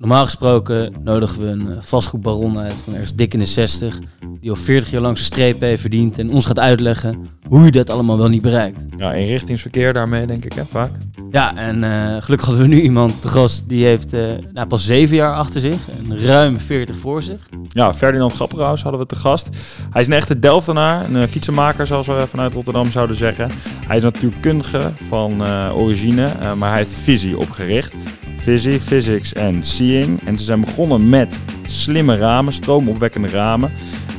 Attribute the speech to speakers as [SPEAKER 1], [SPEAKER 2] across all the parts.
[SPEAKER 1] Normaal gesproken nodigen we een eh, vastgoedbaron uit van ergens dik in de 60, die al 40 jaar lang zijn streep heeft verdiend en ons gaat uitleggen hoe je dat allemaal wel niet bereikt.
[SPEAKER 2] Ja, inrichtingsverkeer daarmee denk ik, hè, vaak.
[SPEAKER 1] Ja, en eh, gelukkig hadden we nu iemand te gast die heeft eh, nou, pas 7 jaar achter zich en ruim 40 voor zich.
[SPEAKER 2] Ja, Ferdinand Grapperhaus hadden we te gast. Hij is een echte Delftenaar, een fietsenmaker zoals we vanuit Rotterdam zouden zeggen. Hij is natuurkundige van origine, maar hij heeft visie opgericht. Visie, Physics en En ze zijn begonnen met slimme ramen, stroomopwekkende ramen.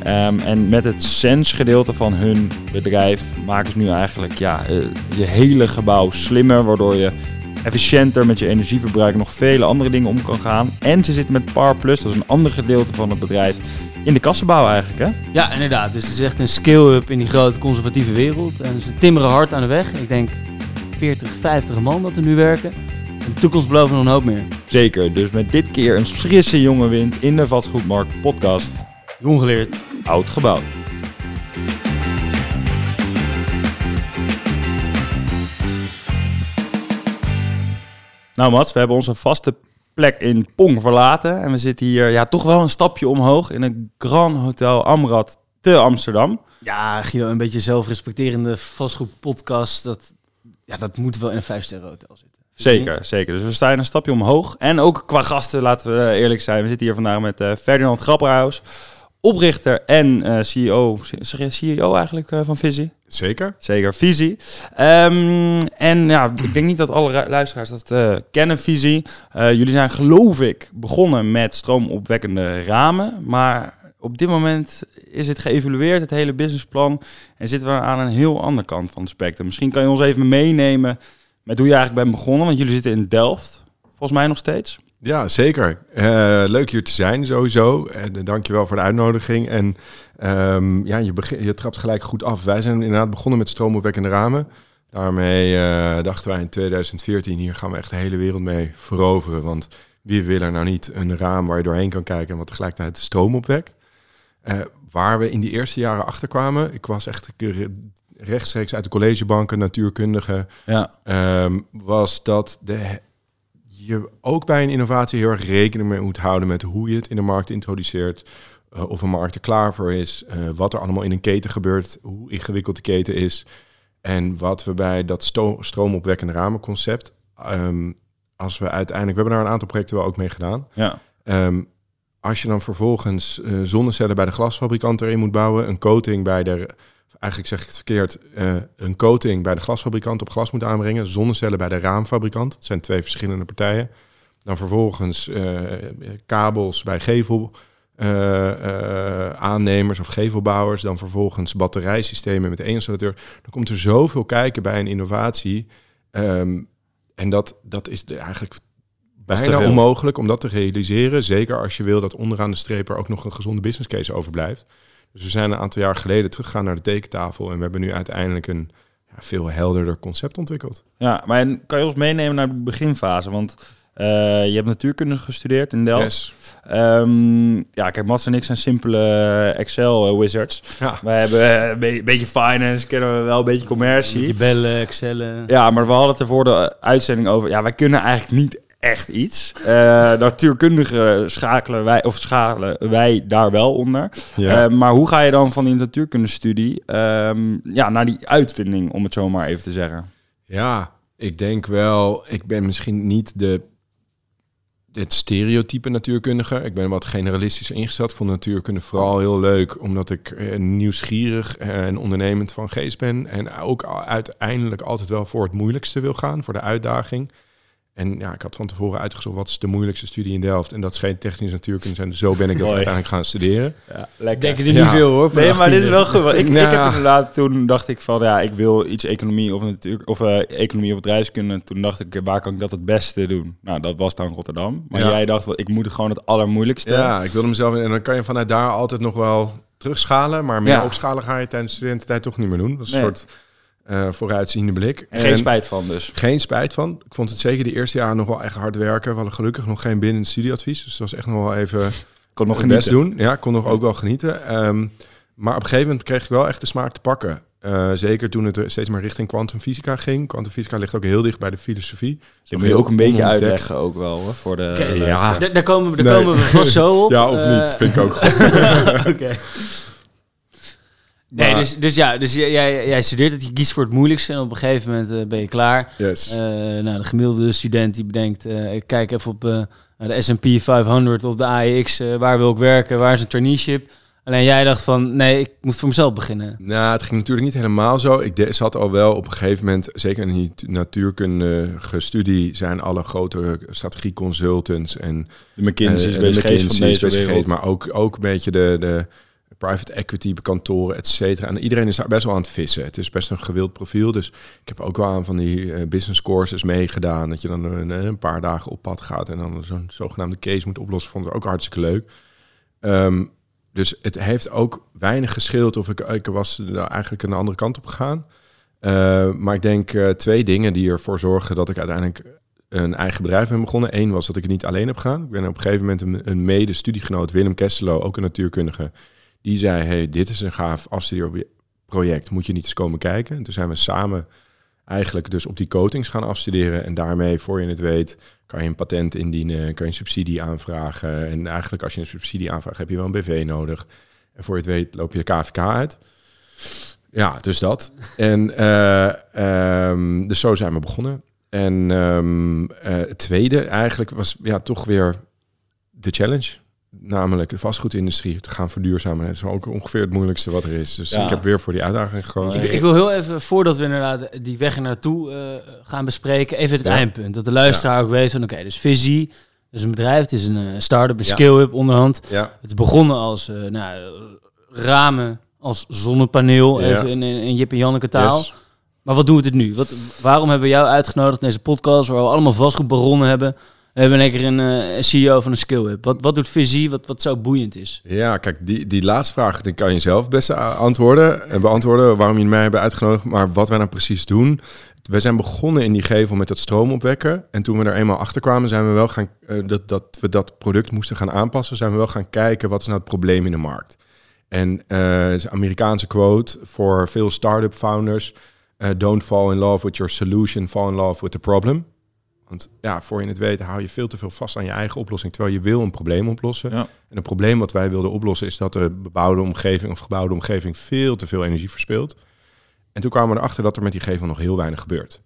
[SPEAKER 2] Um, en met het Sense gedeelte van hun bedrijf maken ze nu eigenlijk ja, uh, je hele gebouw slimmer, waardoor je efficiënter met je energieverbruik nog vele andere dingen om kan gaan. En ze zitten met Par Plus, dat is een ander gedeelte van het bedrijf, in de kassenbouw eigenlijk hè?
[SPEAKER 1] Ja, inderdaad. Dus het is echt een scale-up in die grote conservatieve wereld. En ze timmeren hard aan de weg. Ik denk 40, 50 man dat er nu werken. De toekomst belooft nog een hoop meer.
[SPEAKER 2] Zeker, dus met dit keer een frisse jonge wind in de Vastgoedmarkt podcast.
[SPEAKER 1] Jong geleerd,
[SPEAKER 2] oud gebouwd. Nou Mats, we hebben onze vaste plek in Pong verlaten. En we zitten hier ja, toch wel een stapje omhoog in het Grand Hotel Amrad te Amsterdam.
[SPEAKER 1] Ja, Guido, een beetje zelfrespecterende vastgoedpodcast. Dat, ja, dat moet wel in een vijf sterren hotel zitten.
[SPEAKER 2] Zeker, zeker. Dus we staan een stapje omhoog. En ook qua gasten, laten we eerlijk zijn. We zitten hier vandaag met uh, Ferdinand Grapperhaus, oprichter en uh, CEO. Zeg je CEO eigenlijk uh, van Visie?
[SPEAKER 3] Zeker.
[SPEAKER 2] Zeker, Visie. Um, en ja, ik denk niet dat alle luisteraars dat kennen, Visie. jullie zijn geloof ik begonnen met stroomopwekkende ramen. Maar op dit moment is het geëvalueerd, het hele businessplan. En zitten we aan een heel andere kant van het spectrum. Misschien kan je ons even meenemen met hoe je eigenlijk bent begonnen. Want jullie zitten in Delft, volgens mij nog steeds.
[SPEAKER 3] Ja, zeker. Uh, leuk hier te zijn, sowieso. En uh, dankjewel voor de uitnodiging. En um, ja, je, je trapt gelijk goed af. Wij zijn inderdaad begonnen met stroomopwekkende ramen. Daarmee uh, dachten wij in 2014, hier gaan we echt de hele wereld mee veroveren. Want wie wil er nou niet een raam waar je doorheen kan kijken en wat tegelijkertijd stroom opwekt? waar we in die eerste jaren achter kwamen, ik was echt rechtstreeks uit de collegebanken, natuurkundigen, ja. um, was dat de, je ook bij een innovatie heel erg rekening mee moet houden met hoe je het in de markt introduceert. Uh, of een markt er klaar voor is, uh, wat er allemaal in een keten gebeurt, hoe ingewikkeld de keten is. En wat we bij dat sto stroomopwekkende ramenconcept, um, als we uiteindelijk, we hebben daar een aantal projecten wel ook mee gedaan. Ja. Um, als je dan vervolgens uh, zonnecellen bij de glasfabrikant erin moet bouwen, een coating bij de eigenlijk zeg ik het verkeerd, uh, een coating bij de glasfabrikant op glas moet aanbrengen, zonnecellen bij de raamfabrikant. Het zijn twee verschillende partijen. Dan vervolgens uh, kabels bij gevel. Uh, aannemers of gevelbouwers, dan vervolgens batterijsystemen met één installateur. Dan komt er zoveel kijken bij een innovatie. Um, en dat, dat is de, eigenlijk bijna onmogelijk om dat te realiseren. Zeker als je wil dat onderaan de streep er ook nog een gezonde business case overblijft. Dus we zijn een aantal jaar geleden teruggegaan naar de tekentafel en we hebben nu uiteindelijk een ja, veel helderder concept ontwikkeld.
[SPEAKER 2] Ja, maar kan je ons meenemen naar de beginfase? Want uh, je hebt natuurkunde gestudeerd in Delft. Yes. Um, ja, kijk, Mats en ik zijn simpele Excel-wizards. Ja. Wij hebben een beetje finance, kennen we wel, een beetje commercie. Een
[SPEAKER 1] beetje bellen, Excellen.
[SPEAKER 2] Ja, maar we hadden het er voor de uitzending over. Ja, wij kunnen eigenlijk niet echt iets. Uh, natuurkundige schakelen wij, of schakelen wij daar wel onder. Ja. Uh, maar hoe ga je dan van die natuurkundestudie um, ja, naar die uitvinding, om het zo maar even te zeggen?
[SPEAKER 3] Ja, ik denk wel, ik ben misschien niet de het stereotype natuurkundige. Ik ben wat generalistisch ingesteld. Vond natuurkunde vooral heel leuk, omdat ik uh, nieuwsgierig en ondernemend van geest ben. En ook uiteindelijk altijd wel voor het moeilijkste wil gaan, voor de uitdaging. En ja, ik had van tevoren uitgezocht wat is de moeilijkste studie in Delft. En dat scheen technisch natuurkunde zijn. Zo ben ik dat uiteindelijk gaan studeren.
[SPEAKER 1] Ja, lekker. Denk je er niet veel hoor.
[SPEAKER 2] Nee, maar dit is wel goed. Ik, ik heb inderdaad, toen dacht ik van ja, ik wil iets economie of, natuurlijk, of uh, economie of bedrijfskunde. Toen dacht ik, waar kan ik dat het beste doen? Nou, dat was dan Rotterdam. Maar jij dacht, wel, ik moet gewoon het allermoeilijkste.
[SPEAKER 3] Ja, ik wilde mezelf, en dan kan je vanuit daar altijd nog wel terugschalen. Maar meer opschalen ga je tijdens de studententijd toch niet meer doen. Dat is een soort uh, vooruitziende blik.
[SPEAKER 2] geen spijt van dus?
[SPEAKER 3] Geen spijt van. Ik vond het zeker de eerste jaar nog wel echt hard werken. We hadden gelukkig nog geen binnen studieadvies. Dus dat was echt nog wel even...
[SPEAKER 2] Kon nog genieten.
[SPEAKER 3] doen. Ja, kon nog ook wel genieten. Um, maar op een gegeven moment kreeg ik wel echt de smaak te pakken. Eh, zeker toen het steeds meer richting kwantumfysica ging. Kwantumfysica ligt ook heel dicht bij de filosofie.
[SPEAKER 2] Dat moet je ook een beetje uitleggen ook wel hoor, voor de...
[SPEAKER 3] Ja.
[SPEAKER 1] Daar, daar komen we, daar
[SPEAKER 3] Nee.
[SPEAKER 1] komen we vast zo op.
[SPEAKER 3] Ja, of
[SPEAKER 1] Eh,
[SPEAKER 3] niet, vind ik ook goed.
[SPEAKER 1] Oké.
[SPEAKER 3] Maar-
[SPEAKER 1] dus, dus ja, dus jij, jij, jij studeert het, je kiest voor het moeilijkste en op een gegeven moment eh, ben je klaar.
[SPEAKER 3] Yes.
[SPEAKER 1] Eh, nou, de gemiddelde student die bedenkt, eh, ik kijk even op naar de S&P 500 of de AEX, waar wil ik werken, waar is een traineeship? Alleen jij dacht van, nee, ik moet voor mezelf beginnen.
[SPEAKER 3] Nou, het ging natuurlijk niet helemaal zo. Ik de- zat al wel op een gegeven moment, zeker in die natuurkundige studie, zijn alle grote strategieconsultants en
[SPEAKER 2] De McKinsey's,
[SPEAKER 3] de
[SPEAKER 2] BCG's van
[SPEAKER 3] McKinsey's,
[SPEAKER 2] deze wereld.
[SPEAKER 3] maar ook, ook een beetje de, de private equity kantoren, et cetera. En iedereen is daar best wel aan het vissen. Het is best een gewild profiel. Dus ik heb ook wel aan van die eh, business courses meegedaan. Dat je dan een, een paar dagen op pad gaat en dan zo'n zogenaamde case moet oplossen. Vond ik ook hartstikke leuk. Ehm, dus het heeft ook weinig gescheeld of ik, ik was eigenlijk een andere kant op gegaan. Eh, maar ik denk eh, twee dingen die ervoor zorgen dat ik uiteindelijk een eigen bedrijf ben begonnen. Eén was dat ik het niet alleen heb gedaan. Ik ben op een gegeven moment een, een mede-studiegenoot, Willem Kesselo, ook een natuurkundige. Die zei, hey, dit is een gaaf afstudeerproject. Moet je niet eens komen kijken? En toen zijn we samen eigenlijk dus op die coatings gaan afstuderen. En daarmee, voor je het weet, kan je een patent indienen, kan je een subsidie aanvragen. En eigenlijk als je een subsidie aanvraagt, heb je wel een BV nodig. En voor je het weet, loop je de KVK uit. Ja, dus dat. En eh, ehm, dus zo zijn we begonnen. En ehm, eh, het tweede eigenlijk was ja, toch weer de challenge. Namelijk de vastgoedindustrie te gaan verduurzamen. Dat is ook ongeveer het moeilijkste wat er is. Dus
[SPEAKER 2] Ja.
[SPEAKER 3] ik heb weer voor die uitdaging gekozen.
[SPEAKER 1] Ik, ik wil heel even, voordat we inderdaad die weg naartoe eh, gaan bespreken, even het
[SPEAKER 3] Ja.
[SPEAKER 1] eindpunt. Dat de luisteraar ook weet van, oké, dus Visie, is een bedrijf, het is een eh, start-up, een skill-up onderhand. Het is begonnen als eh, nou, ramen, als zonnepaneel, even in, in, in Jip en Janneke taal.
[SPEAKER 3] yes.
[SPEAKER 1] Maar wat doet het nu? Wat, waarom hebben we jou uitgenodigd in deze podcast, waar we allemaal vastgoedbaronnen hebben? We hebben lekker een eh, CEO van een skill-up. Wat, wat doet Visie, wat, wat zo boeiend is?
[SPEAKER 3] Ja, kijk, die, die laatste vraag die kan je zelf best a- antwoorden en beantwoorden waarom je mij hebben uitgenodigd. Maar wat wij nou precies doen. We zijn begonnen in die gevel met het stroomopwekken. En toen we er eenmaal achter kwamen, zijn we wel gaan eh, dat, dat we dat product moesten gaan aanpassen. Zijn we wel gaan kijken wat is nou het probleem in de markt. En eh, een Amerikaanse quote voor veel start-up founders. eh, don't fall in love with your solution, fall in love with the problem. Want ja, voor je het weet hou je veel te veel vast aan je eigen oplossing, terwijl je wil een probleem oplossen.
[SPEAKER 2] Ja.
[SPEAKER 3] En het probleem wat wij wilden oplossen is dat de bebouwde omgeving of gebouwde omgeving veel te veel energie verspilt. En toen kwamen we erachter dat er met die gevel nog heel weinig gebeurt.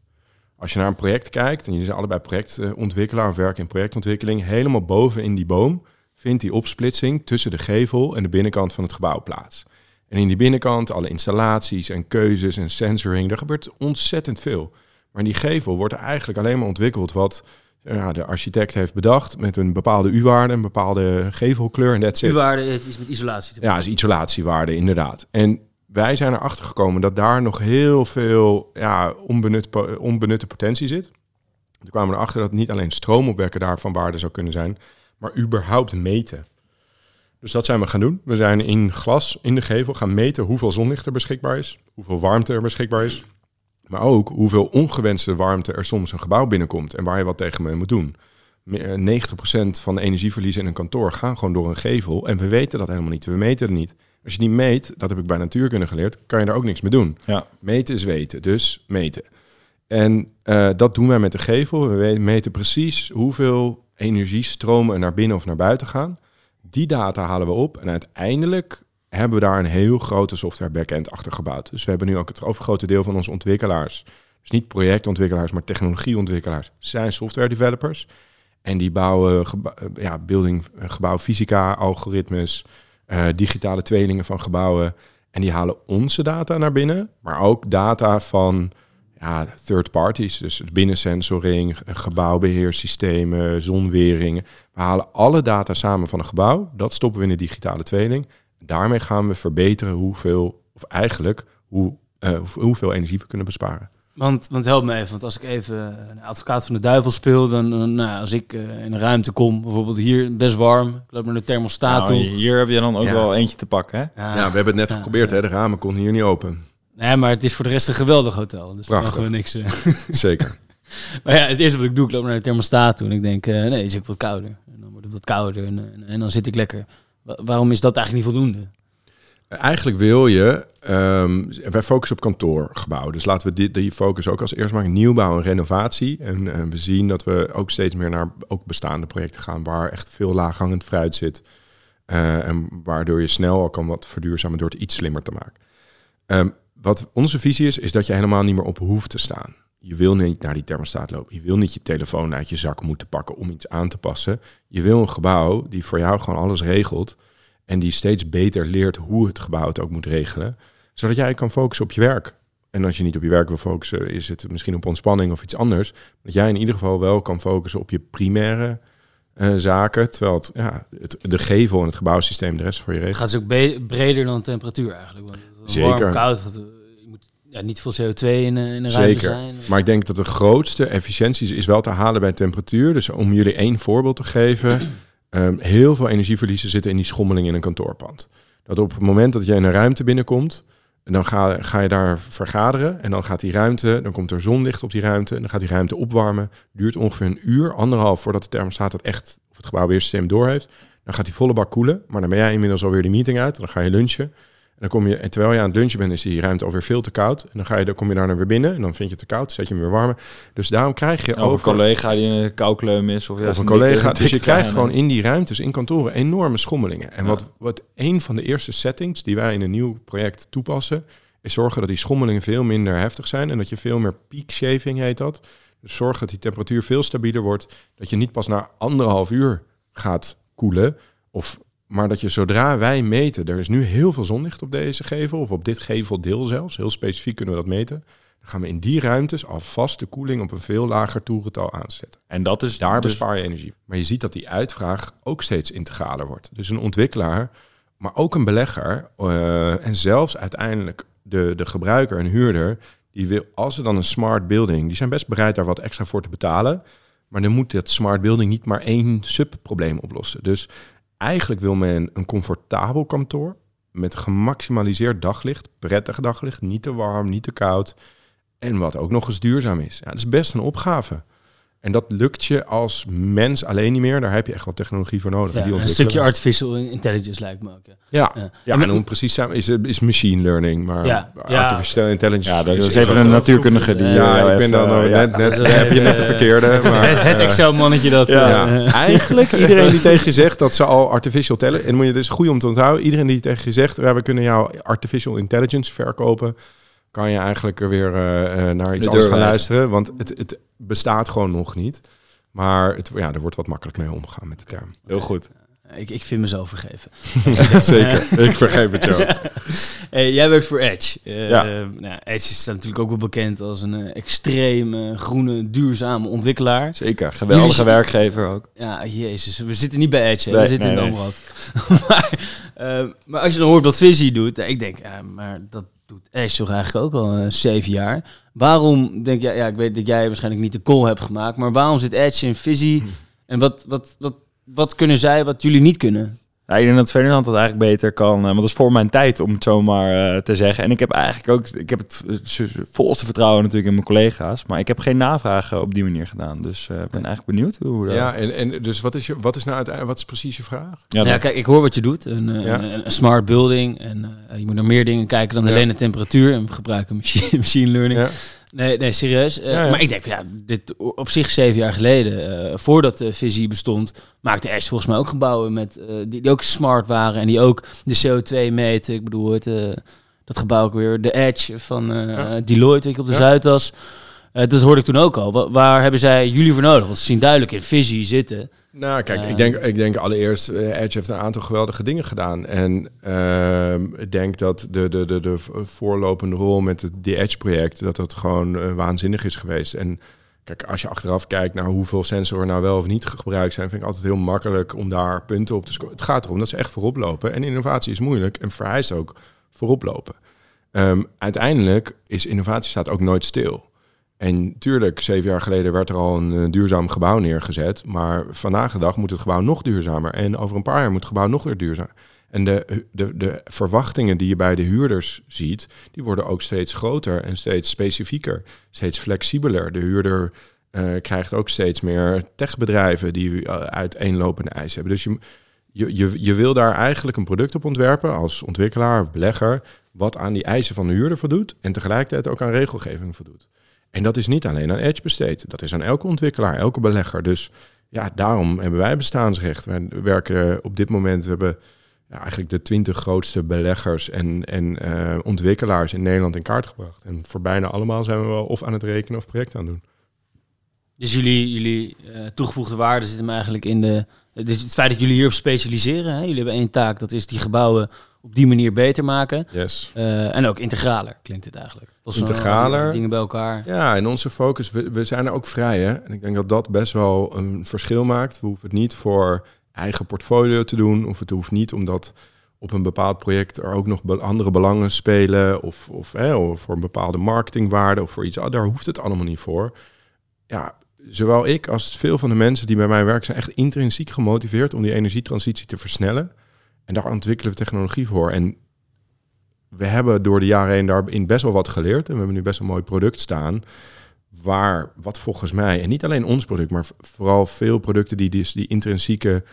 [SPEAKER 3] Als je naar een project kijkt, en jullie zijn allebei projectontwikkelaar of werken in projectontwikkeling, helemaal boven in die boom vindt die opsplitsing tussen de gevel en de binnenkant van het gebouw plaats. En in die binnenkant alle installaties en keuzes en sensoring, er gebeurt ontzettend veel. Maar die gevel wordt eigenlijk alleen maar ontwikkeld wat ja, de architect heeft bedacht met een bepaalde U-waarde, een bepaalde gevelkleur en it.
[SPEAKER 1] U-waarde iets met isolatie te.
[SPEAKER 3] Ja, is isolatiewaarde, inderdaad. En wij zijn erachter gekomen dat daar nog heel veel ja, onbenut, onbenutte potentie zit. Toen kwamen we erachter dat niet alleen stroomopwekken daar van waarde zou kunnen zijn, maar überhaupt meten. Dus dat zijn we gaan doen. We zijn in glas, in de gevel, gaan meten hoeveel zonlicht er beschikbaar is, hoeveel warmte er beschikbaar is, maar ook hoeveel ongewenste warmte er soms een gebouw binnenkomt en waar je wat tegen mee moet doen. Me- eh, 90% van de energieverliezen in een kantoor gaan gewoon door een gevel. En we weten dat helemaal niet. We meten het niet. Als je niet meet, dat heb ik bij natuurkunde geleerd, kan je daar ook niks mee doen.
[SPEAKER 2] Ja.
[SPEAKER 3] Meten is weten, dus meten. En eh, dat doen wij met de gevel. We we- meten precies hoeveel energiestromen er naar binnen of naar buiten gaan. Die data halen we op en uiteindelijk hebben we daar een heel grote software backend achter gebouwd. Dus we hebben nu ook het overgrote deel van onze ontwikkelaars, dus niet projectontwikkelaars, maar technologieontwikkelaars, zijn software developers. En die bouwen geba- eh, ja, building, eh, gebouw fysica, algoritmes, eh, digitale tweelingen van gebouwen. En die halen onze data naar binnen, maar ook data van ja, third parties. Dus binnensensoring, eh, gebouwbeheersystemen, zonweringen. We halen alle data samen van een gebouw. Dat stoppen we in de digitale tweeling. Daarmee gaan we verbeteren hoeveel, of eigenlijk hoe, eh, hoe- hoeveel energie we kunnen besparen.
[SPEAKER 1] Want, want help me even, want als ik even een advocaat van de duivel speel, dan, dan, nou, als ik eh, in een ruimte kom, bijvoorbeeld hier best warm, ik loop naar de thermostaat
[SPEAKER 2] Nou,
[SPEAKER 1] toe.
[SPEAKER 2] hier heb je dan ook
[SPEAKER 3] Ja.
[SPEAKER 2] wel eentje te pakken, hè?
[SPEAKER 1] Ja,
[SPEAKER 3] Ja, we hebben het net
[SPEAKER 1] Ja.
[SPEAKER 3] geprobeerd, hè? de ramen konden hier niet open.
[SPEAKER 1] Nee, maar het is voor de rest een geweldig hotel, dus
[SPEAKER 3] Prachtig.
[SPEAKER 1] mogen we niks. eh.
[SPEAKER 3] Zeker.
[SPEAKER 1] maar ja, het eerste wat ik doe, ik loop naar de thermostaat toe en ik denk, eh, nee, is ook wat kouder. En dan wordt het wat kouder en, en, en dan zit ik lekker. Wa- waarom is dat eigenlijk niet voldoende?
[SPEAKER 3] Eigenlijk wil je, ehm, wij focussen op kantoorgebouwen. Dus laten we die, die focus ook als eerst maken. Nieuwbouw en renovatie. En, en we zien dat we ook steeds meer naar ook bestaande projecten gaan... waar echt veel laaghangend fruit zit. Eh, en waardoor je snel al kan wat verduurzamen door het iets slimmer te maken. Ehm, wat onze visie is, is dat je helemaal niet meer op hoeft te staan. Je wil niet naar die thermostaat lopen. Je wil niet je telefoon uit je zak moeten pakken om iets aan te passen. Je wil een gebouw die voor jou gewoon alles regelt. En die steeds beter leert hoe het gebouw het ook moet regelen. Zodat jij kan focussen op je werk. En als je niet op je werk wil focussen, is het misschien op ontspanning of iets anders. Dat jij in ieder geval wel kan focussen op je primaire eh, zaken. Terwijl het, ja, het, de gevel en het gebouwsysteem de rest voor je regelt.
[SPEAKER 1] Gaat ze ook breder dan temperatuur eigenlijk. Want
[SPEAKER 3] Zeker.
[SPEAKER 1] Warm, koud. Ja, niet veel CO2 in, eh, in de ruimte
[SPEAKER 3] Zeker.
[SPEAKER 1] zijn.
[SPEAKER 3] Maar ik denk dat de grootste efficiëntie is wel te halen bij temperatuur. Dus om jullie één voorbeeld te geven. ehm, heel veel energieverliezen zitten in die schommeling in een kantoorpand. Dat op het moment dat je in een ruimte binnenkomt, dan ga, ga je daar vergaderen. En dan gaat die ruimte, dan komt er zonlicht op die ruimte. En dan gaat die ruimte opwarmen. Duurt ongeveer een uur, anderhalf, voordat de thermostaat het echt, of het gebouwweersysteem door heeft. Dan gaat die volle bak koelen. Maar dan ben jij inmiddels alweer die meeting uit. Dan ga je lunchen. En dan kom je, en terwijl je aan het lunchen bent, is die ruimte alweer veel te koud. En dan, ga je, dan kom je daar naar weer binnen. En dan vind je het te koud, zet je hem weer warmer. Dus daarom krijg je
[SPEAKER 2] Of een collega die een koukleum is. Of,
[SPEAKER 3] of een collega. Dus je krijgt gewoon in die ruimtes, in kantoren, enorme schommelingen. En
[SPEAKER 2] Ja.
[SPEAKER 3] wat, wat een van de eerste settings die wij in een nieuw project toepassen, is zorgen dat die schommelingen veel minder heftig zijn en dat je veel meer peak shaving heet dat. Dus zorg dat die temperatuur veel stabieler wordt, dat je niet pas na anderhalf uur gaat koelen, of, maar dat je zodra wij meten, er is nu heel veel zonlicht op deze gevel, of op dit geveldeel zelfs, heel specifiek kunnen we dat meten, dan gaan we in die ruimtes alvast de koeling op een veel lager toerental aanzetten.
[SPEAKER 2] En dat is
[SPEAKER 3] Daar
[SPEAKER 2] dus
[SPEAKER 3] bespaar je energie. Maar je ziet dat die uitvraag ook steeds integraler wordt. Dus een ontwikkelaar, maar ook een belegger eh, en zelfs uiteindelijk de, de gebruiker en huurder, die wil, als ze dan een smart building, die zijn best bereid daar wat extra voor te betalen. Maar dan moet dat smart building niet maar één subprobleem oplossen. Dus eigenlijk wil men een comfortabel kantoor met gemaximaliseerd daglicht, prettig daglicht, niet te warm, niet te koud. En wat ook nog eens duurzaam is. Ja, dat is best een opgave. En dat lukt je als mens alleen niet meer. Daar heb je echt wat technologie voor nodig.
[SPEAKER 1] Ja,
[SPEAKER 3] die
[SPEAKER 1] een stukje artificial intelligence lijkt me ook. Ja.
[SPEAKER 3] Ja,
[SPEAKER 1] Ja.
[SPEAKER 3] ja.
[SPEAKER 1] En
[SPEAKER 3] en om precies te zijn is, is machine learning. Maar
[SPEAKER 1] Ja, ja.
[SPEAKER 3] artificial intelligence.
[SPEAKER 2] Ja, dat
[SPEAKER 3] is-
[SPEAKER 2] is even een natuurkundige die...
[SPEAKER 3] Ja,
[SPEAKER 2] jou
[SPEAKER 3] ik ben dan
[SPEAKER 2] eh,
[SPEAKER 3] net, net, heb je net de
[SPEAKER 1] eh,
[SPEAKER 3] verkeerde. Maar,
[SPEAKER 1] het het
[SPEAKER 3] eh,
[SPEAKER 1] Excel-mannetje dat...
[SPEAKER 3] ja,
[SPEAKER 1] eh,
[SPEAKER 3] eigenlijk iedereen die tegen je zegt dat ze al artificial intelligence... En moet je dus goed om te onthouden. Iedereen die tegen je zegt, we kunnen jou artificial intelligence verkopen... kan je eigenlijk er weer eh, eh, naar iets
[SPEAKER 2] De
[SPEAKER 3] anders gaan luisteren. Want het, het bestaat gewoon nog niet. Maar het, ja, er wordt wat makkelijk mee omgegaan met de term.
[SPEAKER 2] Heel goed.
[SPEAKER 1] ik, ik vind mezelf vergeven.
[SPEAKER 3] Zeker, ik vergeef het jou.
[SPEAKER 1] Hey, jij werkt voor Edge. Eh,
[SPEAKER 2] Ja.
[SPEAKER 1] eh, nou, Edge is natuurlijk ook wel bekend als een eh, extreem eh, groene, duurzame ontwikkelaar.
[SPEAKER 2] Zeker. Geweldige
[SPEAKER 1] Jullie-
[SPEAKER 2] werkgever ook.
[SPEAKER 1] Ja, jezus. We zitten niet bij Edge.
[SPEAKER 2] Nee,
[SPEAKER 1] we zitten
[SPEAKER 2] nee,
[SPEAKER 1] in
[SPEAKER 2] nee.
[SPEAKER 1] Amrad. maar, eh, maar als je dan hoort wat Visie doet, eh, ik denk, maar dat doet Edge toch eigenlijk ook al eh, zeven jaar. Waarom denk jij, ja, ik weet dat jij waarschijnlijk niet de call hebt gemaakt, maar waarom zit Edge in Visie? En wat, wat, wat, wat kunnen zij wat jullie niet kunnen?
[SPEAKER 2] Ja, ik denk dat Ferdinand dat eigenlijk beter kan. eh, Want dat is voor mijn tijd, om het zo maar eh, te zeggen. En ik heb eigenlijk ook... Ik heb het eh, volste vertrouwen natuurlijk in mijn collega's. Maar ik heb geen navragen op die manier gedaan. Dus eh, ik ben eigenlijk benieuwd hoe... dat-
[SPEAKER 3] Ja, en, en dus wat is, je, wat is nou uiteindelijk, wat is precies je vraag?
[SPEAKER 2] ja,
[SPEAKER 1] Ja, kijk, ik hoor wat je doet. Een, eh,
[SPEAKER 3] Ja.
[SPEAKER 1] een, een smart building. En eh, je moet naar meer dingen kijken dan
[SPEAKER 3] Ja.
[SPEAKER 1] alleen de temperatuur. En we gebruiken machine, machine learning. Nee, nee, serieus. Eh,
[SPEAKER 3] Ja, ja.
[SPEAKER 1] Maar ik denk, van, ja, dit op zich zeven jaar geleden, eh, voordat de visie bestond, maakte Ash volgens mij ook gebouwen met, eh, die, die ook smart waren en die ook de CO2 meten. Ik bedoel, het, dat gebouw ook weer, de Edge van
[SPEAKER 3] Ja.
[SPEAKER 1] Deloitte, weet je, op de. Zuidas. Eh, dat hoorde ik toen ook al. Wa- waar hebben zij jullie voor nodig? Want ze zien duidelijk in visie zitten.
[SPEAKER 3] Nou, kijk,
[SPEAKER 1] Eh.
[SPEAKER 3] ik, denk, ik denk allereerst, eh, Edge heeft een aantal geweldige dingen gedaan. En ehm, ik denk dat de, de, de, de voorlopende rol met het die Edge-project, dat dat gewoon eh, waanzinnig is geweest. En kijk, als je achteraf kijkt naar hoeveel sensoren nou wel of niet gebruikt zijn, vind ik altijd heel makkelijk om daar punten op te scoren. Het gaat erom dat ze echt voorop lopen. En innovatie is moeilijk en vereist ook voorop lopen. Ehm, uiteindelijk is innovatie staat ook nooit stil. En tuurlijk, zeven jaar geleden werd er al een eh, duurzaam gebouw neergezet. Maar vandaag de dag moet het gebouw nog duurzamer. En over een paar jaar moet het gebouw nog weer duurzamer. En de, de, de verwachtingen die je bij de huurders ziet, die worden ook steeds groter en steeds specifieker. Steeds flexibeler. De huurder eh, krijgt ook steeds meer techbedrijven die uh, uiteenlopende eisen hebben. Dus je, je, je, je wil daar eigenlijk een product op ontwerpen als ontwikkelaar of belegger, wat aan die eisen van de huurder voldoet en tegelijkertijd ook aan regelgeving voldoet. En dat is niet alleen aan Edge besteed, dat is aan elke ontwikkelaar, elke belegger. Dus ja, daarom hebben wij bestaansrecht. Wij werken op dit moment, we hebben ja, eigenlijk de twintig grootste beleggers en, en uh, ontwikkelaars in Nederland in kaart gebracht. En voor bijna allemaal zijn we wel of aan het rekenen of projecten aan het doen.
[SPEAKER 1] Dus jullie, jullie uh, toegevoegde waarde zit hem eigenlijk in de, dus het feit dat jullie hierop specialiseren. Hè? Jullie hebben één taak, dat is die gebouwen op die manier beter maken.
[SPEAKER 3] Yes.
[SPEAKER 1] Uh, en ook integraler klinkt het eigenlijk.
[SPEAKER 3] Los integraler.
[SPEAKER 1] Dingen bij elkaar.
[SPEAKER 3] Ja, en onze focus, we, we zijn er ook vrij. Hè? En ik denk dat dat best wel een verschil maakt. We hoeven het niet voor eigen portfolio te doen. Of het hoeft niet omdat op een bepaald project er ook nog andere belangen spelen. Of, of, hè, of voor een bepaalde marketingwaarde of voor iets. Daar hoeft het allemaal niet voor. Ja, zowel ik als veel van de mensen die bij mij werken zijn echt intrinsiek gemotiveerd om die energietransitie te versnellen. En daar ontwikkelen we technologie voor. En we hebben door de jaren heen daarin best wel wat geleerd. En we hebben nu best een mooi product staan. Waar, wat volgens mij, en niet alleen ons product, maar vooral veel producten die dus die intrinsieke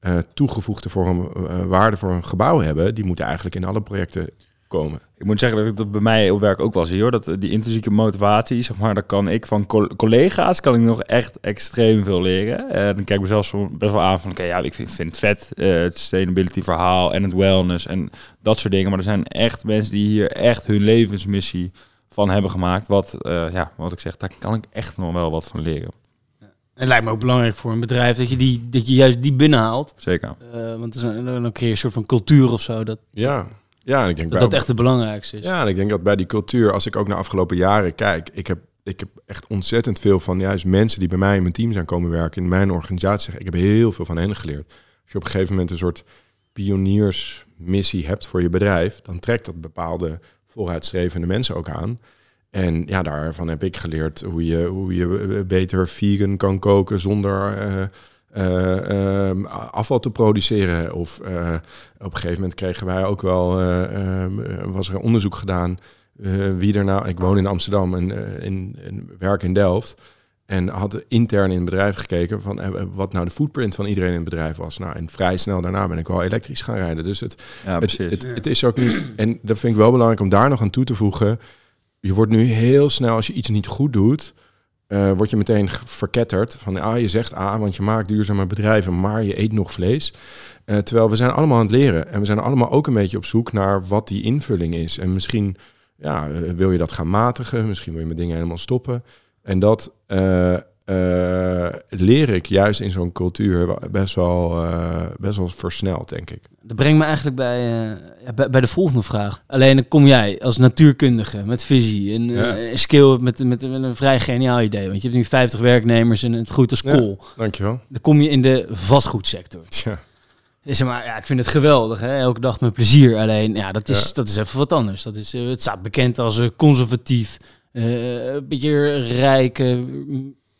[SPEAKER 3] uh, toegevoegde vorm, uh, waarde voor een gebouw hebben, die moeten eigenlijk in alle projecten komen.
[SPEAKER 2] Ik moet zeggen dat ik dat bij mij op werk ook wel zie hoor. Dat die intrinsieke motivatie, zeg maar, daar kan ik van collega's kan ik nog echt extreem veel leren. En dan kijk ik mezelf best wel aan van oké, ja, ik vind, vind het vet, uh, het sustainability verhaal en het wellness en dat soort dingen. Maar er zijn echt mensen die hier echt hun levensmissie van hebben gemaakt. Wat, uh, ja, wat ik zeg, daar kan ik echt nog wel wat van leren.
[SPEAKER 1] Het lijkt me ook belangrijk voor een bedrijf dat je, die, dat je juist die binnenhaalt.
[SPEAKER 2] Zeker.
[SPEAKER 1] Uh, want dan, dan creëer je een soort van cultuur of zo. Dat,
[SPEAKER 3] ja, ja, en ik denk
[SPEAKER 1] dat dat echt het belangrijkste is.
[SPEAKER 3] Ja, en ik denk dat bij die cultuur, als ik ook naar afgelopen jaren kijk, ik heb, ik heb echt ontzettend veel van juist mensen die bij mij in mijn team zijn komen werken, in mijn organisatie. Ik heb heel veel van hen geleerd. Als je op een gegeven moment een soort pioniersmissie hebt voor je bedrijf, dan trekt dat bepaalde vooruitstrevende mensen ook aan. En ja, daarvan heb ik geleerd hoe je, hoe je beter vegan kan koken zonder uh, uh, uh, afval te produceren. Of uh, op een gegeven moment kregen wij ook wel, was er een onderzoek gedaan wie er nou, ik woon in Amsterdam en in, in, werk in Delft. En had intern in het bedrijf gekeken van wat nou de footprint van iedereen in het bedrijf was. Nou, en vrij snel daarna ben ik wel elektrisch gaan rijden. Dus het,
[SPEAKER 2] ja,
[SPEAKER 3] het, het, het, is ook niet. En dat vind ik wel belangrijk om daar nog aan toe te voegen. Je wordt nu heel snel, als je iets niet goed doet, uh, word je meteen verketterd. Van ah, je zegt ah, want je maakt duurzame bedrijven, maar je eet nog vlees. Uh, terwijl we zijn allemaal aan het leren. En we zijn allemaal ook een beetje op zoek naar wat die invulling is. En misschien ja, wil je dat gaan matigen, misschien wil je met dingen helemaal stoppen. En dat leer ik juist in zo'n cultuur best wel, best wel versneld, denk ik.
[SPEAKER 1] Dat brengt me eigenlijk bij, uh, bij, bij, de volgende vraag. Alleen dan kom jij als natuurkundige met visie en ja. uh, skill met, met, met, een vrij geniaal idee. Want je hebt nu 50 werknemers en het groeit als kool.
[SPEAKER 3] Ja, dankjewel.
[SPEAKER 1] Dan kom je in de vastgoedsector.
[SPEAKER 3] Ja.
[SPEAKER 1] Zeg maar, ja, ik vind het geweldig. Hè? Elke dag met plezier. Alleen, ja, dat is, ja. dat is even wat anders. Dat is, uh, het staat bekend als conservatief, een beetje rijke,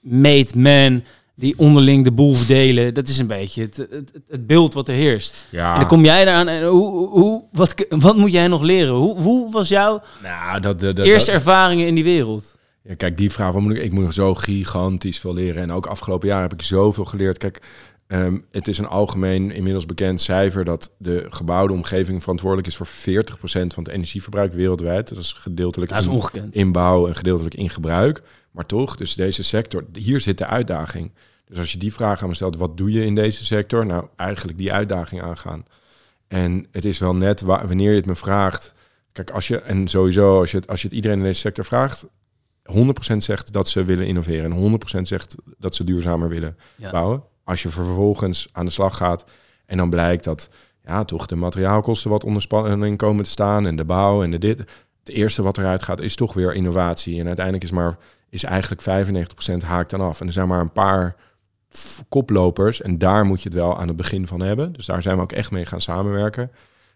[SPEAKER 1] made man die onderling de boel verdelen. Dat is een beetje het, het, het beeld wat er heerst.
[SPEAKER 3] Ja.
[SPEAKER 1] En dan kom jij eraan en hoe, hoe, wat, wat moet jij nog leren? Hoe, hoe was jouw
[SPEAKER 3] nou, dat, dat, dat,
[SPEAKER 1] eerste ervaringen in die wereld?
[SPEAKER 3] Ja, kijk, die vraag, wat moet ik, ik moet nog zo gigantisch veel leren. En ook afgelopen jaar heb ik zoveel geleerd. Kijk, um, het is een algemeen inmiddels bekend cijfer dat de gebouwde omgeving verantwoordelijk is voor 40% van het energieverbruik wereldwijd. Dat is gedeeltelijk
[SPEAKER 1] dat is ongekend.
[SPEAKER 3] in bouw en gedeeltelijk in gebruik. Maar toch, dus deze sector, hier zit de uitdaging. Dus als je die vraag aan me stelt, wat doe je in deze sector? Nou, eigenlijk die uitdaging aangaan. En het is wel net wanneer je het me vraagt. Kijk, als je, en sowieso, als je het, als je het iedereen in deze sector vraagt, 100% zegt dat ze willen innoveren en 100% zegt dat ze duurzamer willen ja. bouwen. Als je vervolgens aan de slag gaat en dan blijkt dat ja, toch de materiaalkosten wat onder spanning komen te staan en de bouw en de dit. Het eerste wat eruit gaat is toch weer innovatie. En uiteindelijk is maar is eigenlijk 95% haakt dan af. En er zijn maar een paar koplopers. En daar moet je het wel aan het begin van hebben. Dus daar zijn we ook echt mee gaan samenwerken.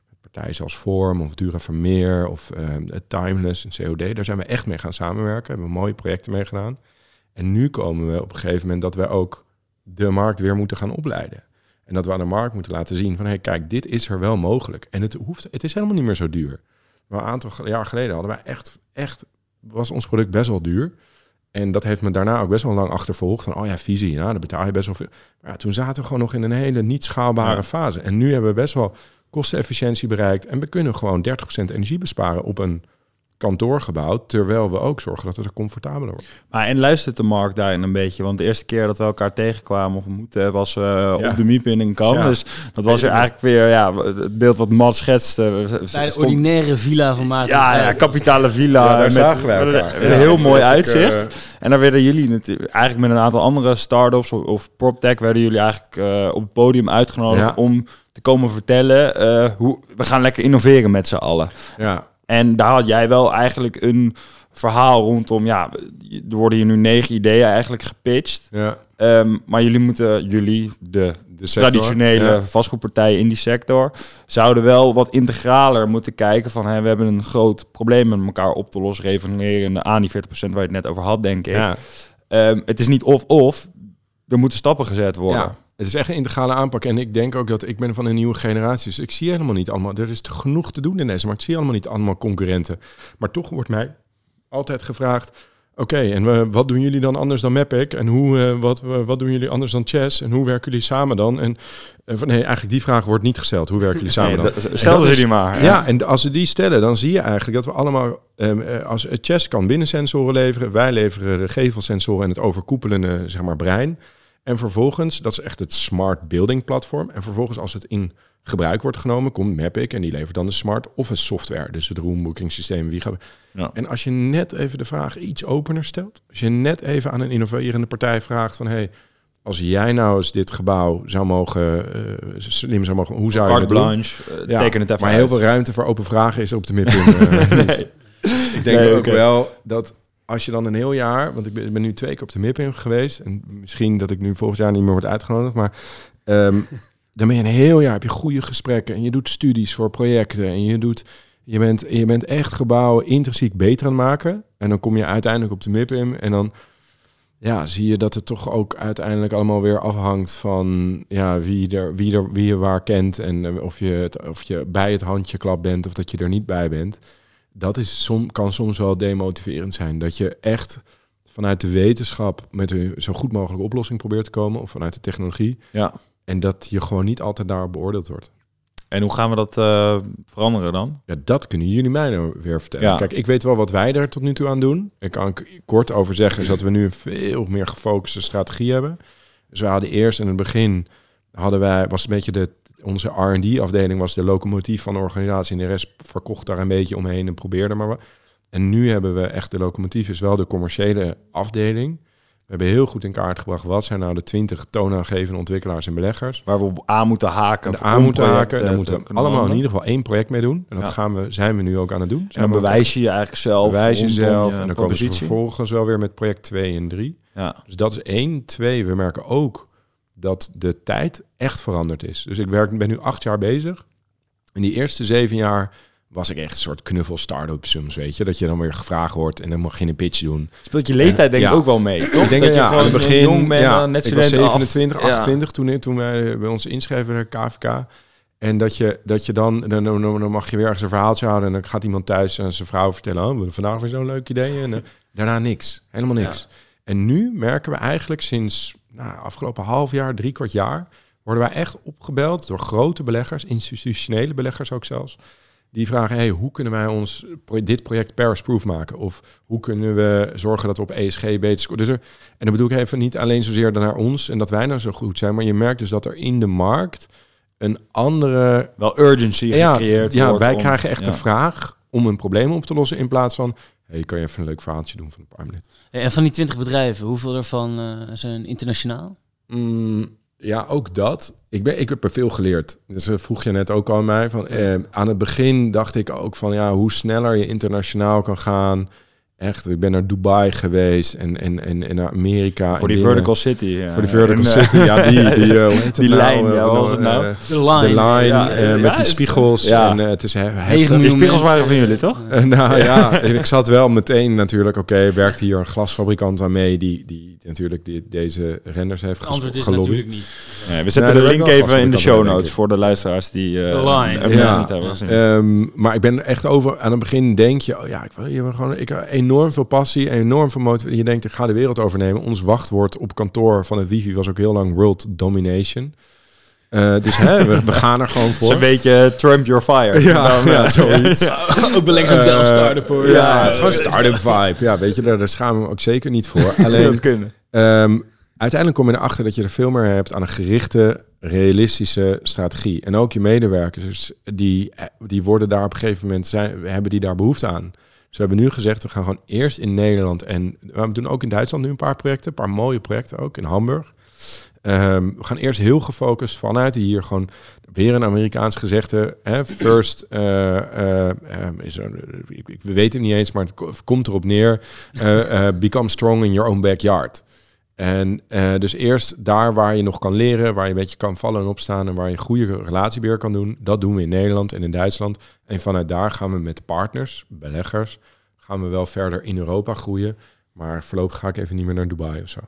[SPEAKER 3] Met partijen zoals Vorm of Dura Vermeer of uh, Timeless en COD. Daar zijn we echt mee gaan samenwerken. Hebben mooie projecten mee gedaan. En nu komen we op een gegeven moment dat we ook de markt weer moeten gaan opleiden. En dat we aan de markt moeten laten zien van... hé, hey, kijk, dit is er wel mogelijk. En het, hoeft, het is helemaal niet meer zo duur. Maar een aantal jaar geleden hadden wij echt... echt was ons product best wel duur. En dat heeft me daarna ook best wel lang achtervolgd. Van, oh ja, visie, nou, dan betaal je best wel veel. Maar ja, toen zaten we gewoon nog in een hele niet schaalbare
[SPEAKER 2] Ja.
[SPEAKER 3] fase. En nu hebben we best wel kostenefficiëntie bereikt. En we kunnen gewoon 30% energie besparen op een kantoorgebouw. Terwijl we ook zorgen dat het er comfortabeler wordt.
[SPEAKER 2] Maar en luistert de markt daarin een beetje? Want de eerste keer dat we elkaar tegenkwamen of ontmoeten was eh, op de Miep in Kamp.
[SPEAKER 3] Ja.
[SPEAKER 2] Dus dat was er eigenlijk weer ja, het beeld wat Matt schetste.
[SPEAKER 1] Bij de
[SPEAKER 2] Stond-
[SPEAKER 1] ordinaire villa van Maarten.
[SPEAKER 2] ja, ja, kapitale villa.
[SPEAKER 3] Ja, daar
[SPEAKER 2] met,
[SPEAKER 3] zagen wij
[SPEAKER 2] met
[SPEAKER 3] elkaar.
[SPEAKER 2] een
[SPEAKER 3] Ja.
[SPEAKER 2] heel mooi uitzicht.
[SPEAKER 3] eh,
[SPEAKER 2] En daar werden jullie natuurlijk eigenlijk met een aantal andere start-ups of, of PropTech werden jullie eigenlijk eh, op het podium uitgenodigd
[SPEAKER 3] Ja.
[SPEAKER 2] om te komen vertellen eh, hoe we gaan lekker innoveren met z'n allen.
[SPEAKER 3] ja,
[SPEAKER 2] En daar had jij wel eigenlijk een verhaal rondom. Ja, er worden hier nu negen ideeën eigenlijk gepitcht.
[SPEAKER 3] ja.
[SPEAKER 2] Ehm, maar jullie moeten, jullie, de
[SPEAKER 3] De sector,
[SPEAKER 2] traditionele
[SPEAKER 3] ja.
[SPEAKER 2] vastgoedpartijen in die sector, zouden wel wat integraler moeten kijken van hè, we hebben een groot probleem met elkaar op te lossen, revelerende aan die 40% waar je het net over had, denk ik.
[SPEAKER 3] Ja.
[SPEAKER 2] Ehm, het is niet of-of, er moeten stappen gezet worden.
[SPEAKER 3] Ja, het is echt een integrale aanpak. En ik denk ook dat ik ben van een nieuwe generatie. Dus ik zie helemaal niet allemaal... Er is genoeg te doen in deze markt. Ik zie allemaal niet allemaal concurrenten. Maar toch wordt mij altijd gevraagd... Oké, en we, wat doen jullie dan anders dan Mapic? En hoe, eh, wat, wat doen jullie anders dan Chess? En hoe werken jullie samen dan? En eh, van, nee, eigenlijk die vraag wordt niet gesteld. Hoe werken jullie samen dan?
[SPEAKER 2] dat- stel
[SPEAKER 3] En dat
[SPEAKER 2] ze die maar.
[SPEAKER 3] Ja, en als ze die stellen, dan zie je eigenlijk dat we allemaal... ehm, eh, als Chess kan binnensensoren leveren. Wij leveren de gevelsensoren en het overkoepelende zeg maar, brein. En vervolgens, dat is echt het smart building platform. En vervolgens als het in gebruik wordt genomen, komt Mapic en die levert dan de smart office software. Dus het roomboeking systeem. Wie gaat...
[SPEAKER 2] Ja.
[SPEAKER 3] En als je net even de vraag iets opener stelt. Als je net even aan een innoverende partij vraagt van... Hey, als jij nou eens dit gebouw zou mogen, eh, slim zou mogen, hoe zou je dat doen?
[SPEAKER 2] blanche, eh,
[SPEAKER 3] Ja,
[SPEAKER 2] teken het even
[SPEAKER 3] maar
[SPEAKER 2] uit.
[SPEAKER 3] heel veel ruimte voor open vragen is op de MIPIM. eh. Ik denk
[SPEAKER 2] Nee,
[SPEAKER 3] ook wel dat als je dan een heel jaar... Want ik ben, ik ben nu twee keer op de MIPIM geweest. En misschien dat ik nu volgend jaar niet meer word uitgenodigd. Maar ehm, dan ben je een heel jaar, heb je goede gesprekken. En je doet studies voor projecten. En je, doet, je, bent, je bent echt gebouwen intrinsiek beter aan het maken. En dan kom je uiteindelijk op de MIPIM. En dan ja, zie je dat het toch ook uiteindelijk allemaal weer afhangt van ja, wie, er, wie, er, wie je waar kent en eh, of je, het, of je bij het handjeklap bent of dat je er niet bij bent. Dat is som, kan soms wel demotiverend zijn. Dat je echt vanuit de wetenschap met een zo goed mogelijke oplossing probeert te komen of vanuit de technologie.
[SPEAKER 2] Ja.
[SPEAKER 3] En dat je gewoon niet altijd daarop beoordeeld wordt.
[SPEAKER 2] En hoe gaan we dat eh, veranderen dan?
[SPEAKER 3] Ja, dat kunnen jullie mij nou weer vertellen.
[SPEAKER 2] Ja.
[SPEAKER 3] Kijk, ik weet wel wat wij er tot nu toe aan doen. Ik kan kort over zeggen is dat we nu een veel meer gefocuste strategie hebben. Dus we hadden eerst in het begin hadden wij was een beetje de onze R&D afdeling was de locomotief van de organisatie en de rest verkocht daar een beetje omheen en probeerde maar wat. En nu hebben we echt de locomotief is wel de commerciële afdeling. We hebben heel goed in kaart gebracht wat zijn nou de 20 toonaangevende ontwikkelaars en beleggers
[SPEAKER 2] Waar we op aan moeten haken. voor
[SPEAKER 3] aan moeten haken. Daar moeten
[SPEAKER 2] te
[SPEAKER 3] we allemaal in ieder geval één project mee doen. En dat
[SPEAKER 2] Ja.
[SPEAKER 3] gaan we, zijn we nu ook aan het doen.
[SPEAKER 2] En
[SPEAKER 3] Zijn
[SPEAKER 2] dan
[SPEAKER 3] we ook
[SPEAKER 2] bewijs je je eigenlijk zelf.
[SPEAKER 3] bewijs
[SPEAKER 2] rondom
[SPEAKER 3] jezelf.
[SPEAKER 2] je
[SPEAKER 3] en dan komen ze
[SPEAKER 2] propositie.
[SPEAKER 3] vervolgens wel weer met project 2 en 3.
[SPEAKER 2] Ja.
[SPEAKER 3] Dus dat is één. Twee, we merken ook dat de tijd echt veranderd is. Dus ik werk, ben nu acht jaar bezig. In die eerste zeven jaar was ik echt een soort knuffel start-up soms, weet je. Dat je dan weer gevraagd wordt en dan mag je een pitch doen.
[SPEAKER 2] Speelt je leeftijd denk ik
[SPEAKER 3] Ja.
[SPEAKER 2] ook wel mee, toch?
[SPEAKER 3] Ik denk
[SPEAKER 2] dat je
[SPEAKER 3] ja,
[SPEAKER 2] gewoon
[SPEAKER 3] aan het begin,
[SPEAKER 2] jong bent,
[SPEAKER 3] ja,
[SPEAKER 2] net
[SPEAKER 3] ik was
[SPEAKER 2] student af.
[SPEAKER 3] 27,
[SPEAKER 2] Ja.
[SPEAKER 3] 28 toen, toen wij bij ons inschreven bij de KVK. En dat je, dat je dan, dan, dan, dan mag je weer ergens een verhaaltje houden. En dan gaat iemand thuis en zijn vrouw vertellen... Oh, vandaag weer zo'n leuk idee. En eh, daarna niks. Helemaal niks. En nu merken we eigenlijk sinds nou, afgelopen half jaar, drie kwart jaar... worden wij echt opgebeld door grote beleggers, institutionele beleggers ook zelfs... Die vragen, hey, hoe kunnen wij ons dit project Paris-proof maken? Of hoe kunnen we zorgen dat we op ESG beter scoren? Dus er, en dan bedoel ik even niet alleen zozeer naar ons en dat wij nou zo goed zijn, maar je merkt dus dat er in de markt een andere...
[SPEAKER 2] Wel urgency
[SPEAKER 3] Ja,
[SPEAKER 2] gecreëerd
[SPEAKER 3] ja
[SPEAKER 2] wordt
[SPEAKER 3] wij
[SPEAKER 2] om-
[SPEAKER 3] krijgen echt
[SPEAKER 2] ja.
[SPEAKER 3] de vraag om een probleem op te lossen in plaats van, hey, kan je even een leuk verhaaltje doen van een paar minuten?
[SPEAKER 1] En van die 20 bedrijven, hoeveel ervan eh, zijn internationaal?
[SPEAKER 3] Mm, ja, ook dat. Ik, ben, ik heb er veel geleerd. Dus vroeg je net ook al aan mij. Van, eh, aan het begin dacht ik ook van ja, hoe sneller je internationaal kan gaan. Echt, ik ben naar Dubai geweest en, en, en, en naar Amerika.
[SPEAKER 2] Voor die
[SPEAKER 3] dingen.
[SPEAKER 2] vertical city. ja.
[SPEAKER 3] Voor die vertical
[SPEAKER 2] eh,
[SPEAKER 3] city, ja, die, die, eh,
[SPEAKER 2] Die
[SPEAKER 3] nou?
[SPEAKER 2] lijn,
[SPEAKER 3] Eh,
[SPEAKER 2] ja, wat was het nou?
[SPEAKER 1] De line.
[SPEAKER 3] de line
[SPEAKER 2] Ja, ja,
[SPEAKER 3] met die spiegels.
[SPEAKER 2] ja.
[SPEAKER 3] En eh, het is heftig.
[SPEAKER 2] Die spiegels waren van jullie, toch?
[SPEAKER 3] Nou ja, en ik zat wel meteen natuurlijk, oké, werkt hier een glasfabrikant aan mee die, die natuurlijk die, deze renders heeft
[SPEAKER 1] antwoord is natuurlijk niet.
[SPEAKER 2] Nee, we zetten
[SPEAKER 3] Nee,
[SPEAKER 2] de link even in de show notes voor de luisteraars die eh
[SPEAKER 1] line.
[SPEAKER 2] niet hebben gezien.
[SPEAKER 3] Ehm, maar ik ben echt over aan het begin denk je, oh ja, ik wil hier gewoon ik heb een enorm veel passie, enorm veel motivatie. Je denkt, ik ga de wereld overnemen. Ons wachtwoord op kantoor van het wifi was ook heel lang world domination. Uh, dus hè, we, we, gaan er gewoon voor.
[SPEAKER 2] een beetje Trump your fire.
[SPEAKER 3] Ja, dan, ja zoiets.
[SPEAKER 1] ook wel zo'n uh, start-up hoor.
[SPEAKER 3] Ja, het is gewoon start-up vibe. Ja, weet je, daar, daar schamen we ook zeker niet voor. Alleen,
[SPEAKER 2] dat kunnen.
[SPEAKER 3] Um, uiteindelijk kom je erachter dat je er veel meer hebt aan een gerichte, realistische strategie. En ook je medewerkers, dus die, die worden daar op een gegeven moment, zijn, hebben die daar behoefte aan. We hebben nu gezegd, we gaan gewoon eerst in Nederland en we doen ook in Duitsland nu een paar projecten, een paar mooie projecten ook in Hamburg. Um, we gaan eerst heel gefocust vanuit hier gewoon weer een Amerikaans gezegde. Hè, first, uh, uh, is ik, weet het niet eens, maar het komt erop neer. Uh, become strong in your own backyard. En uh, dus eerst daar waar je nog kan leren, waar je een beetje kan vallen en opstaan en waar je goede relatiebeheer kan doen, dat doen we in Nederland en in Duitsland. En vanuit daar gaan we met partners, beleggers, gaan we wel verder in Europa groeien. Maar voorlopig ga ik even niet meer naar Dubai of zo.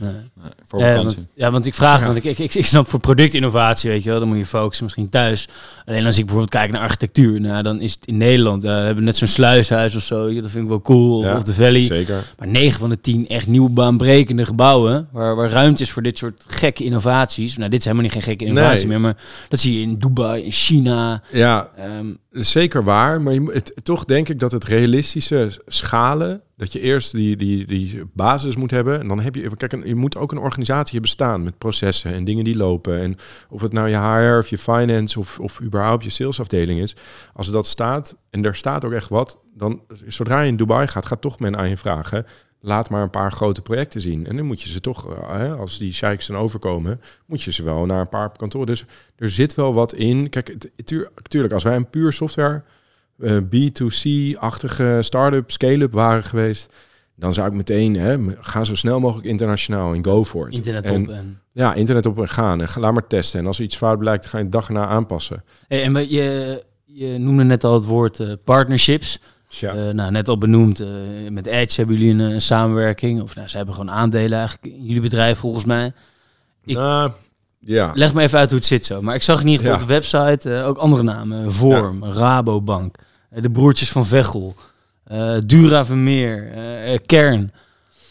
[SPEAKER 1] Nee. voor ja, want, ja, want ik vraag, want ik, ik, ik, ik snap voor productinnovatie, weet je wel, dan moet je focussen misschien thuis. Alleen als ik bijvoorbeeld kijk naar architectuur, nou, dan is het in Nederland, uh, we hebben net zo'n sluishuis of zo, dat vind ik wel cool, of, of de Valley.
[SPEAKER 3] Zeker.
[SPEAKER 1] Maar 9 van de 10 echt nieuw baanbrekende gebouwen, waar, waar ruimte is voor dit soort gekke innovaties. Nou, dit is helemaal niet geen gekke innovatie meer, maar dat zie je in Dubai, in China.
[SPEAKER 3] Ja, um, zeker waar, maar je, het, toch denk ik dat het realistische schalen dat je eerst die, die, die basis moet hebben. En dan heb je, kijk, je moet ook een organisatie hebben staan met processen en dingen die lopen. En of het nou je HR of je finance of, of überhaupt je salesafdeling is. Als dat staat en er staat ook echt wat, dan zodra je in Dubai gaat, gaat toch men aan je vragen. Laat maar een paar grote projecten zien. En dan moet je ze toch, eh, als die sheiks dan overkomen, moet je ze wel naar een paar kantoren. Dus er zit wel wat in. Kijk, tuurlijk, als wij een puur software B2C-achtige start-up, scale-up waren geweest, dan zou ik meteen, hè, ga zo snel mogelijk internationaal en go for it.
[SPEAKER 1] Internet op en...
[SPEAKER 3] Ja, internet op en gaan. En ga, laat maar testen. En als er iets fout blijkt, ga je het dag erna aanpassen.
[SPEAKER 1] Hey, en je, je noemde net al het woord uh, partnerships. Ja. Uh, nou, net al benoemd, uh, met Edge hebben jullie een, een, samenwerking. Of nou, ze hebben gewoon aandelen eigenlijk in jullie bedrijf volgens mij.
[SPEAKER 3] Ik, nou, ja.
[SPEAKER 1] Leg me even uit hoe het zit zo. Maar ik zag in ieder geval op de website ook andere namen. Vorm, Rabobank. Eh, de broertjes van Vechel, uh, Dura Vermeer, uh, Kern.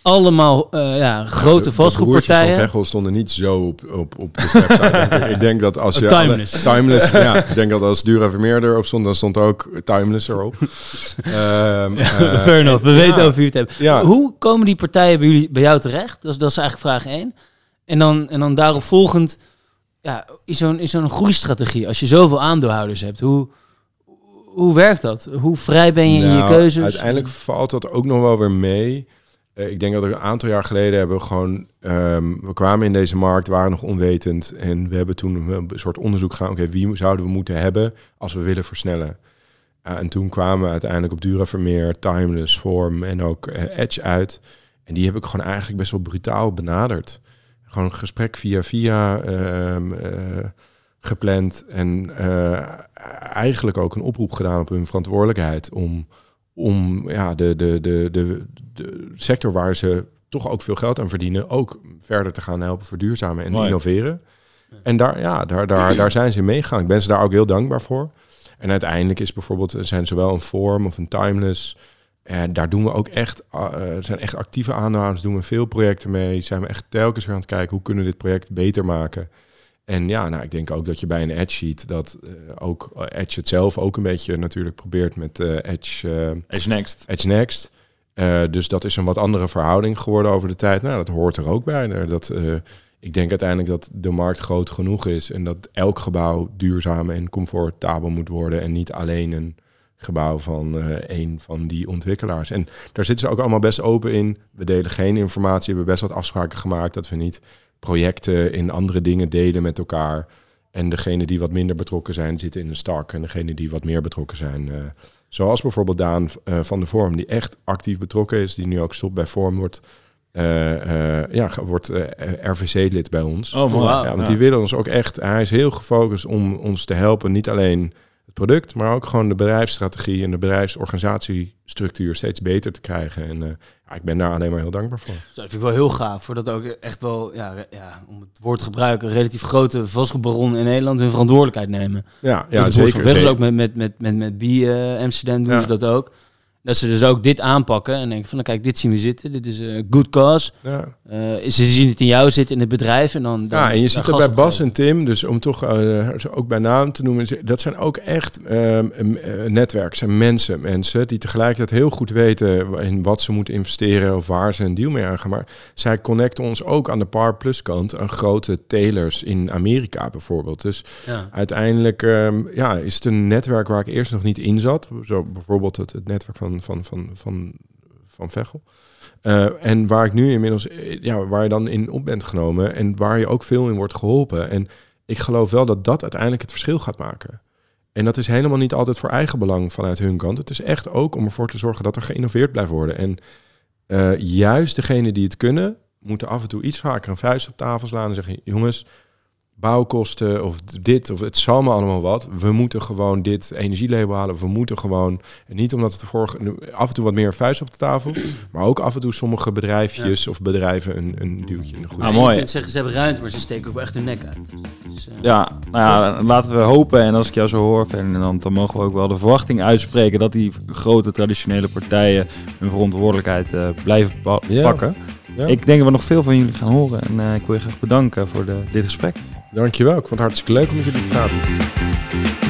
[SPEAKER 1] Allemaal uh, ja, grote vastgoedpartijen. De
[SPEAKER 3] van Vechel stonden niet zo op, op, op de website. ik denk dat als je...
[SPEAKER 1] timeless.
[SPEAKER 3] Alle, timeless, ja. Ik denk dat als Dura Vermeer erop stond, dan stond ook Timeless erop. um,
[SPEAKER 1] Fair enough, we weten over wie het hebben. Ja. Hoe komen die partijen bij, jullie, bij jou terecht? Dat is, dat is eigenlijk vraag 1. En dan, en dan daarop volgend, ja, is zo'n zo'n groeistrategie, als je zoveel aandeelhouders hebt, hoe hoe werkt dat? Hoe vrij ben je in je nou, keuzes?
[SPEAKER 3] Uiteindelijk valt dat ook nog wel weer mee. Uh, ik denk dat we een aantal jaar geleden hebben we gewoon... Um, we kwamen in deze markt, waren nog onwetend. En we hebben toen een soort onderzoek gedaan. Oké, wie zouden we moeten hebben als we willen versnellen? Uh, en toen kwamen we uiteindelijk op Dura Vermeer, Timeless, Form en ook uh, Edge uit. En die heb ik gewoon eigenlijk best wel brutaal benaderd. Gewoon een gesprek via via... Ehm, gepland en uh, eigenlijk ook een oproep gedaan op hun verantwoordelijkheid om, om ja, de, de, de, de, de sector waar ze toch ook veel geld aan verdienen, ook verder te gaan helpen verduurzamen en innoveren. En daar, ja, daar, daar, daar zijn ze meegegaan. Ik ben ze daar ook heel dankbaar voor. En uiteindelijk is bijvoorbeeld, zijn zowel een Form of een Timeless. En daar doen we ook echt, uh, zijn echt actieve aanhouders, doen we veel projecten mee. Zijn we echt telkens weer aan het kijken hoe kunnen we dit project beter maken. En ja, nou, ik denk ook dat je bij een Edge ziet dat uh, ook Edge het zelf ook een beetje natuurlijk probeert met uh, Edge,
[SPEAKER 2] Edge Next.
[SPEAKER 3] Edge Next. dus dat is een wat andere verhouding geworden over de tijd. Nou, dat hoort er ook bij. Dat, ik denk uiteindelijk dat de markt groot genoeg is en dat elk gebouw duurzaam en comfortabel moet worden en niet alleen een gebouw van een van die ontwikkelaars. En daar zitten ze ook allemaal best open in. We delen geen informatie, we hebben best wat afspraken gemaakt dat we niet projecten in andere dingen delen met elkaar. En degene die wat minder betrokken zijn, zitten in een stak. En degene die wat meer betrokken zijn, uh, zoals bijvoorbeeld Daan uh, van de Vorm, die echt actief betrokken is, die nu ook stopt bij Vorm, wordt, uh, ja, wordt RVC-lid bij ons.
[SPEAKER 1] Oh, wow.
[SPEAKER 3] ja, want die willen ons ook echt, hij is heel gefocust om ons te helpen, niet alleen product, maar ook gewoon de bedrijfsstrategie en de bedrijfsorganisatiestructuur steeds beter te krijgen. En ja, ik ben daar alleen maar heel dankbaar voor.
[SPEAKER 1] dat vind ik wel heel gaaf. Voor dat ook echt wel, ja, ja, om het woord te gebruiken, relatief grote vastgoedbaron in Nederland hun verantwoordelijkheid nemen.
[SPEAKER 3] Ja, ja zeker.
[SPEAKER 1] Weg ook met, met, met, met, met B uh, Amsterdam doen ze dat ook. Dat ze dus ook dit aanpakken en denken van, nou, kijk, dit zien we zitten. Dit is een good cause.
[SPEAKER 3] Ja.
[SPEAKER 1] Eh, ze zien het in jou zitten in het bedrijf en dan... dan
[SPEAKER 3] Ja, en je ziet dat bij Bas en Tim, dus om toch eh, ze ook bij naam te noemen, dat zijn ook echt ehm, een eh, netwerk, zijn mensen, mensen die tegelijkertijd heel goed weten in wat ze moeten investeren of waar ze een deal mee aangaan. Maar zij connecten ons ook aan de Par Plus kant aan grote telers in Amerika bijvoorbeeld. Dus
[SPEAKER 1] Ja.
[SPEAKER 3] uiteindelijk ehm, ja, is het een netwerk waar ik eerst nog niet in zat. Zo bijvoorbeeld het, het netwerk van, van, van, van, van Vechel. Eh, en waar ik nu inmiddels, eh, ja, waar je dan in op bent genomen en waar je ook veel in wordt geholpen. En ik geloof wel dat dat uiteindelijk het verschil gaat maken. En dat is helemaal niet altijd voor eigen belang vanuit hun kant. Het is echt ook om ervoor te zorgen dat er geïnnoveerd blijft worden. En eh, juist degenen die het kunnen, moeten af en toe iets vaker een vuist op tafel slaan en zeggen: jongens, bouwkosten of dit of het zal me allemaal wat. We moeten gewoon dit energielabel halen. We moeten gewoon, niet omdat het ervoor af en toe wat meer vuist op de tafel, maar ook af en toe sommige bedrijfjes of bedrijven een, een duwtje in de goede.
[SPEAKER 2] Ah, mooi.
[SPEAKER 1] Je kunt zeggen, ze hebben ruimte, maar ze steken ook echt hun nek uit. Dus, eh,
[SPEAKER 2] Ja, nou ja, laten we hopen. En als ik jou zo hoor, Ferdinand, dan mogen we ook wel de verwachting uitspreken dat die grote traditionele partijen hun verantwoordelijkheid eh, blijven pa- pakken.
[SPEAKER 3] Ja.
[SPEAKER 2] Ik denk dat we nog veel van jullie gaan horen. En eh, ik wil je graag bedanken voor de, dit gesprek.
[SPEAKER 3] Dankjewel, ik vond het hartstikke leuk om met jullie te praten.